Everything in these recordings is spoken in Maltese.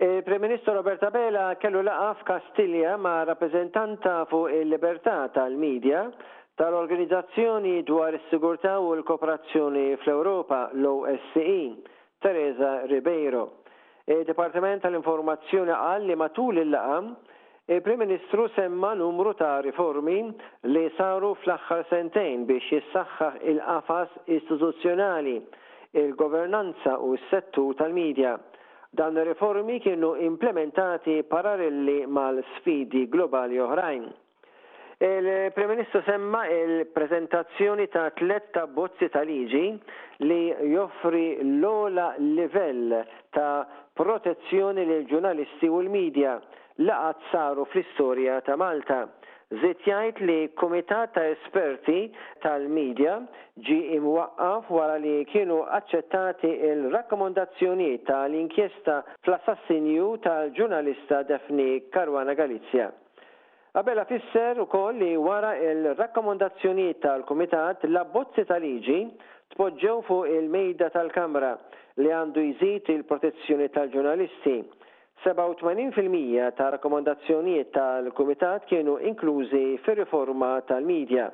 Il-Prim Ministru Robert Abela kellu laqgħa f'Kastilja ma' rappreżentanta fuq il-libertà tal-media tal-Organizzazzjoni dwar is-Sigurtà u l-Kooperazzjoni fl-Ewropa, l-OSCE, Teresa Ribeiro. Id-Dipartiment tal-Informazzjoni qal li matul il-laqgħa, Il-Prim Ministru semma numru ta' riformi li saru fl-aħħar sentejn biex jissaħħaħ il-qafas istituzzjonali, il-governanza u s-settur tal-media. Dawn ir-riformi kienu implementati paralleli mal-sfidi globali oħrajn. Il-Prim Ministru semma l-preżentazzjoni ta' tliet abbozzi ta' liġi li joffri l-ogħla livell ta' protezzjoni lill-ġurnalisti u l-media, li qatt saru fl-istorja ta' Malta. Żied jgħid li kumitat ta' esperti tal-midja ġie imwaqqaf wara li kienu aċċettati l-rakkomandazzjonijiet ta' l-inkjesta fl-assassinju tal-ġurnalista Daphne Caruana Galizia. Abela fisser ukoll li wara l-rakkomandazzjonijiet tal-kumitat l-abbozzi ta' liġi tpoġġew fuq il-mejda tal-Kamra li għandu jżid il-protezzjoni tal-ġurnalisti 87 fil-mija tar-rakkomandazzjonijiet tal-Kumitat kienu inklużi fir-riforma tal-media.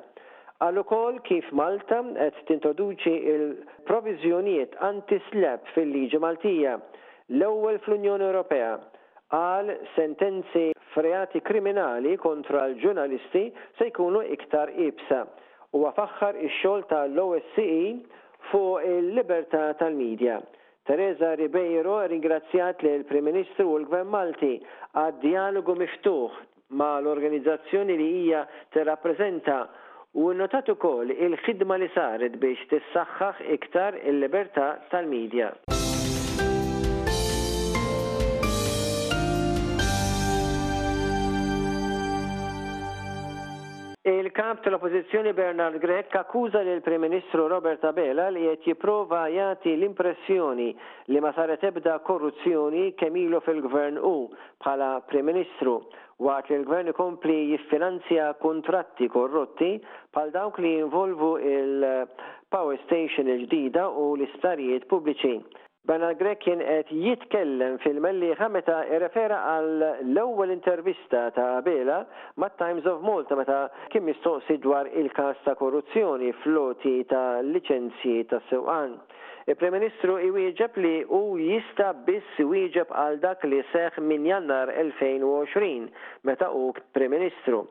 Qal ukoll kif Malta qed tintroduċi l-proviżjonijiet anti-SLAPP fil-liġi Maltija, l-ewwel fl-Unjoni Ewropea, qal sentenzi f'reati kriminali kontra l-ġurnalisti se jkunu iktar iebsa. Huwa faħħar ix-xogħol tal-OSCE fuq il-libertà tal-media, Teresa Ribeiro ringrazzjat lill-Prim Ministru u l-Gvern Malti għad-djalogu miftuħ ma' l-organizzazzjoni li hija tirrappreżenta u nnotat ukoll il-ħidma li saret biex tissaħħaħ iktar il-libertà tal-media. Il-Kap tal-Oppożizzjoni Bernard Grech akkuża lill-Prim Ministru Robert Abela li qed jipprova jagħti l-impressjoni li ma saret ebda korruzzjoni kemm ilu fil-Gvern hu bħala Prim Ministru, waqt li l-Gvern ikompli jiffinanzja kuntratti korrotti bħal dawk li jinvolvu l-power station il-ġdida u l-isptarijiet pubbliċi. Bernard Grech kien qed jitkellem fil-Mellieħa meta rrefera għal l-ewwel intervista ta' Abela mat-Times of Malta meta kien mistoqsi dwar il-każ ta' korruzzjoni fl-għoti ta' liċenzji ta' sewqan. Il-Prim Ministru iwieġeb li hu jista' biss iwieġeb għal dak li seħħ minn Jannar 2020 meta hu Prim Ministru.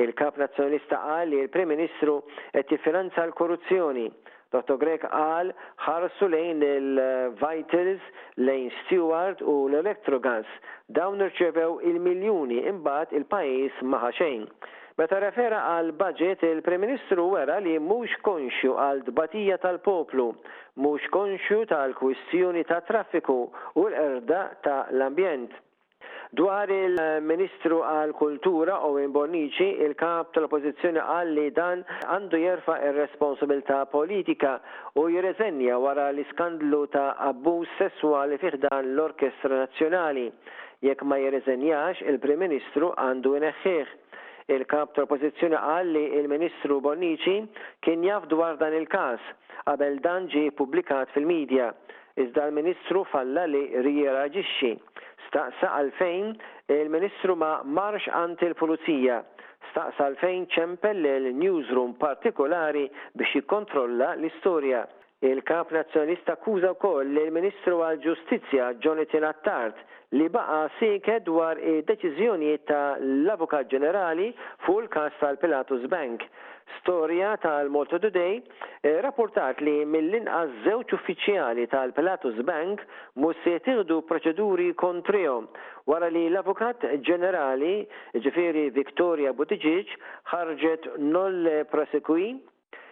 Il-Kap Nazzjonalista qal li l-Prim Ministru qed jiffinanza l-korruzzjoni. Dottor Grech qal, Ħarsu lejn il-vitals, lejn Steward u l-Electrogas. Dawn irċevew il-miljuni imbagħad il-pajjiż ma ħa xejn. Meta rrefera għall-budget, il-Prim Ministru wera li mhux konxju għall-tbatija tal-poplu, mhux konxju tal-kwistjoni tat-traffiku u l-qerda ta' l-ambjent. Dwar il-Ministru għall-Kultura Owen Bonnici, il-Kap tal-Oppożizzjoni qal li dan għandu jerfa' r-responsabiltà politika u jirreżenja wara l-iskandlu ta' abbuż sesswali fi ħdan l-Orkestra Nazzjonali. Jekk ma jirreżenjax, il-Prim Ministru għandu jneħħih. Il-Kap tal-Oppożizzjoni qal li l-Ministru Bonnici kien jaf dwar dan il-każ, qabel dan ġie ppubblikat fil-midja. Iżda l-Ministru falla li rieaġixxi. Staqsa għalfejn il-Ministru ma marx għand il-Pulizija. Staqsa għalfejn ċempel lil newsroom partikulari biex jikkontrolla l-istorja. Il-Kap Nazzjonalista akkuża wkoll lill-Ministru għall-Ġustizzja Jonathan Attard li baqa' sieket dwar id-deċiżjonijiet ta' l-Avukat Ġenerali fuq il-każ tal-Pilatus Bank. Storja tal-MaltaToday. Irrappurtat li mill-inqas żewġ uffiċjali tal-Pilatus Bank mhux se jittieħdu proċeduri kontrihom wara li l-Avukat Ġenerali, jiġifieri Victoria Buttigieg, ħarġet nolle prosequi,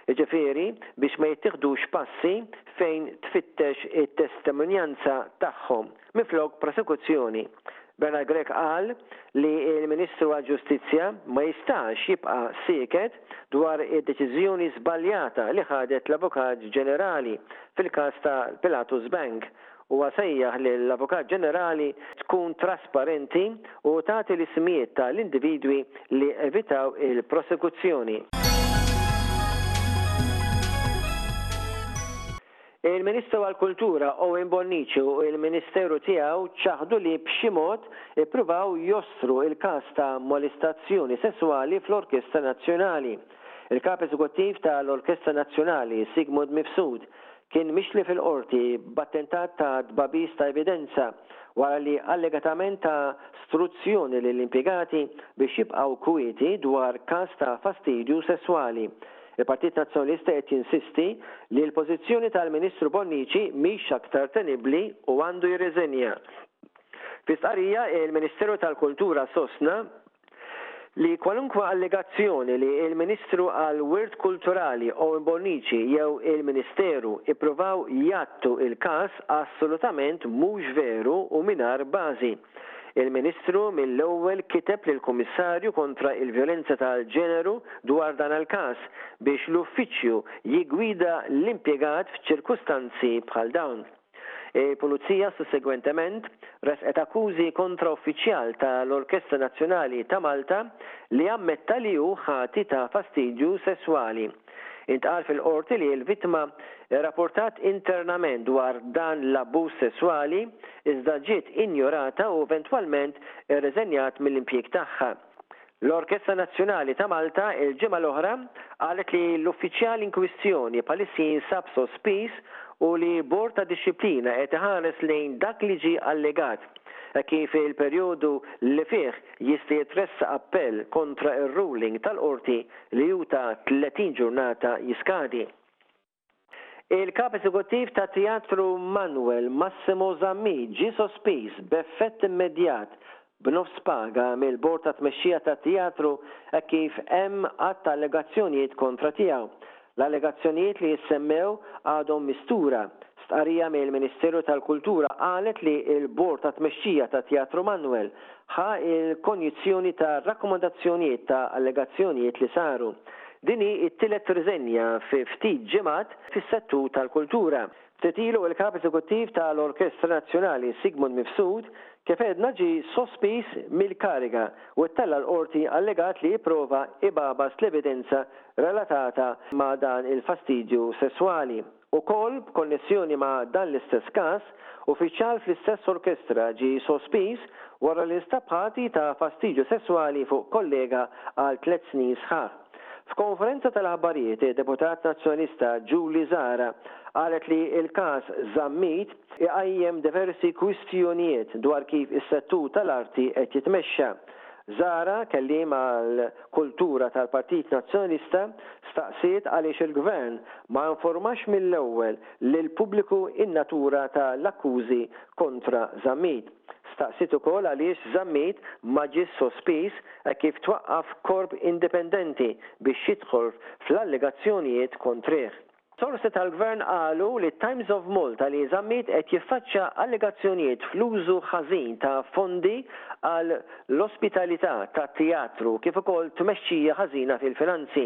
jiġifieri biex ma jittieħdux passi fejn tfittex it-testimonjanza tagħhom. minflok prosekuzzjoni. Bernard Grech qal li l-Ministru għall-Ġustizzja ma jistax jibqa' sieket dwar id-deċiżjoni żbaljata li ħadet l-Avukat Ġenerali fil-każ ta' Pilatus Bank. Huwa sejjaħ lil Avukat Ġenerali tkun trasparenti u tagħti l-ismijiet ta' l-individwi li evitaw il-prosekuzzjoni. Il-Ministru għall-Kultura Owen Bonnici u l-Ministeru tiegħu ċaħdu li b'xi mod ippruvaw jostru il-każ ta' molestazzjoni sesswali fl-Orkestra Nazzjonali. Il-Kap Eżekuttiv ta' l-Orkestra Nazzjonali, Sigmund Mifsud, kien mixli fil-Qorti b'attentat ta' tbagħbis ta' evidenza wara li allegatament ta' struzzjoni lill-impjegati biex jibqgħu kwieti dwar każ ta' fastidju sesswali Il-Partit Nazzjonalista qed jinsisti li l-pożizzjoni tal-Ministru Bonnici mhix aktar tenibbli u għandu jirriżenja. Fi stqarrija, il-Ministeru tal-Kultura sostna li kwalunkwe allegazzjoni li l-Ministru għall-Wirt Kulturali Owen Bonnici jew il-Ministeru ippruvaw jgħattu l-każ assolutament mhux veru u mingħajr bażi. Il-Ministru mill-ewwel kiteb lill-Kummissarju kontra l-Vjolenza tal-Ġeneru dwar dan il-każ biex l-Uffiċċju jiggwida l-impjegat f'ċirkustanzi bħal dawn. Il-Pulizija sussegwentement ressqet akkużi kontra uffiċjal tal-Orkestra Nazzjonali ta' Malta li ammetta li hu ħati ta' fastidju sesswali. Intqal fil-Qorti li l-vittma rrapportat internament dwar dan l-abbuż sesswali iżda ġiet injorata u eventwalment irriżenjat mill-impjieg tagħha. L-Orkestra Nazzjonali ta' Malta l-ġimgħa l-oħra qalet li l-uffiċjal inkwistjoni bħalissa jinsab sospiż u li bord ta' dixxiplina qed iħares lejn dak li ġie allegat hekk kif il-perjodu li fih jista' jitressaq appell kontra r-ruling tal-Qorti li hu ta' 30 ġurnata jiskadi. Il-Kap Eżekuttiv tat-Teatru Manwel Massimo Zammì ġie sospiż b'effett immedjat b'nofs paga mill-Bord ta' Tmexxija tat-Teatru hekk kif hemm għadd ta' allegazzjonijiet kontra tiegħu. L-allegazzjonijiet li jissemmew għadhom mistura. Stqarrija mill-Ministeru tal-Kultura qalet li l-Bord ta' Tmexxija tat-Teatru Manwel ħa l-konjizzjoni ta' rakkomandazzjonijiet ta' allegazzjonijiet li saru. Din hi t-tielet riżenja fi ftit ġimgħat fis-settur tal-kultura. Ftit ilu l-Kap Eżekuttiv ta' l-Orkestra Nazzjonali Sigmund Mifsud kif għedna ġie sospiż mill-kariga u ttella' l-Qorti allegat li ipprova ibagħbas l-evidenza relatata ma' dan il-fastidju sesswali. Ukoll, b'konnessjoni ma' dan l-istess każ, uffiċjal fl-istess orkestra ġie sospiż wara li nstab ħati ta' fastidju sesswali fuq kollega għal tliet snin sħaħ. F'konferenza tal-aħbarijiet, id-deputat Nazzjonalista Julie Zahra qalet li l-każ Zammit iqajjem diversi kwistjonijiet dwar kif is-settur tal-arti qed jitmexxa. Zahra, kelliema għal Kultura tal-Partit Nazzjonalista staqsiet għaliex il-Gvern ma informax mill-ewwel lill-pubbliku n-natura ta' l-akkużi kontra Zammit. Staqsiet ukoll għaliex Zammit ma ġiex sospiż hekk kif twaqqaf korp indipendenti biex jidħol fl-allegazzjonijiet kontrih. Sorsi tal-Gvern qalu li Times of Malta li żammiet qed jiffaċċja allegazzjonijiet fl-użu ħażin ta' fondi għal l-ospitalità ta' tjatru kif ukoll tmexxija ħażina fil-finanzi.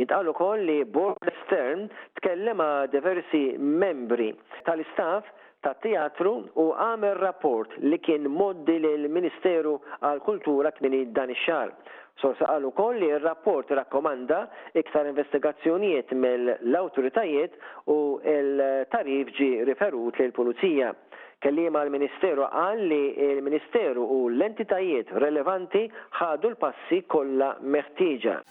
Jintqal ukoll li Bord estern tkellem ma' diversi membri tal-istaff tat-Teatru u għamel rapport li kien mgħoddi lill-Ministeru għall-Kultura tmieni dan ix-xahar. Sorsa qal ukoll li r-rapport irrakkomanda iktar investigazzjonijiet mill-awtoritajiet u l-tagħrif ġie riferut lill-Pulizija. Kelliem għall-Ministeru qal li l-Ministeru u l-entitajiet relevanti ħadu l-passi kollha meħtieġa.